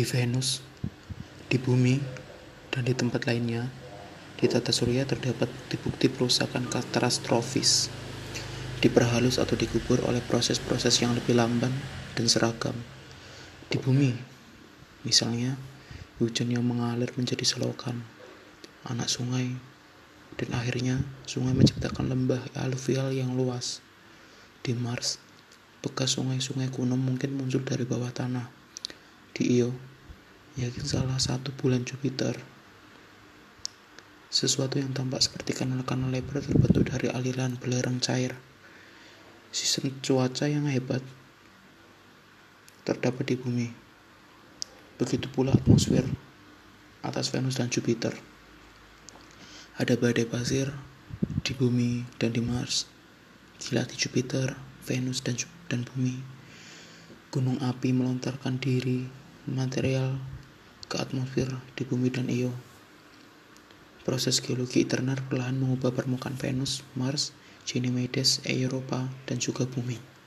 Di Venus, di bumi, dan di tempat lainnya, di tata surya terdapat bukti-bukti perusakan katastrofis, diperhalus atau dikubur oleh proses-proses yang lebih lamban dan seragam. Di bumi, misalnya, hujan yang mengalir menjadi selokan, anak sungai, dan akhirnya sungai menciptakan lembah aluvial yang luas. Di Mars, bekas sungai-sungai kuno mungkin muncul dari bawah tanah di Io, yakin salah satu bulan Jupiter. Sesuatu yang tampak seperti kanal-kanal lebar terbentuk dari aliran belerang cair. Sistem cuaca yang hebat terdapat di bumi. Begitu pula atmosfer atas Venus dan Jupiter. Ada badai pasir di bumi dan di Mars. Gila di Jupiter, Venus dan dan bumi. Gunung api melontarkan diri material ke atmosfer di bumi dan Io. Proses geologi internal perlahan mengubah permukaan Venus, Mars, Ganymedes, Eropa, dan juga bumi.